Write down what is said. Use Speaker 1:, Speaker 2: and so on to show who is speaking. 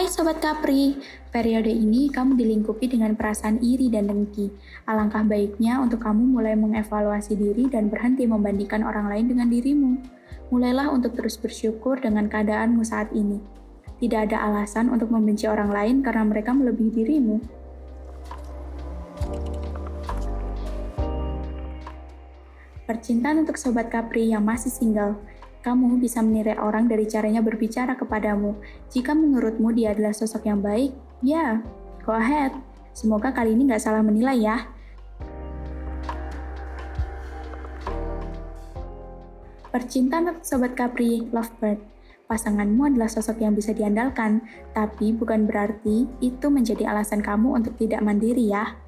Speaker 1: Hai Sobat Capri, periode ini kamu dilingkupi dengan perasaan iri dan dengki. Alangkah baiknya untuk kamu mulai mengevaluasi diri dan berhenti membandingkan orang lain dengan dirimu. Mulailah untuk terus bersyukur dengan keadaanmu saat ini. Tidak ada alasan untuk membenci orang lain karena mereka melebihi dirimu. Percintaan untuk Sobat Capri yang masih single. Kamu bisa menilai orang dari caranya berbicara kepadamu. Jika menurutmu dia adalah sosok yang baik, ya, go ahead. Semoga kali ini nggak salah menilai ya. Percintaan Sobat Capri, Lovebird. Pasanganmu adalah sosok yang bisa diandalkan, tapi bukan berarti itu menjadi alasan kamu untuk tidak mandiri ya.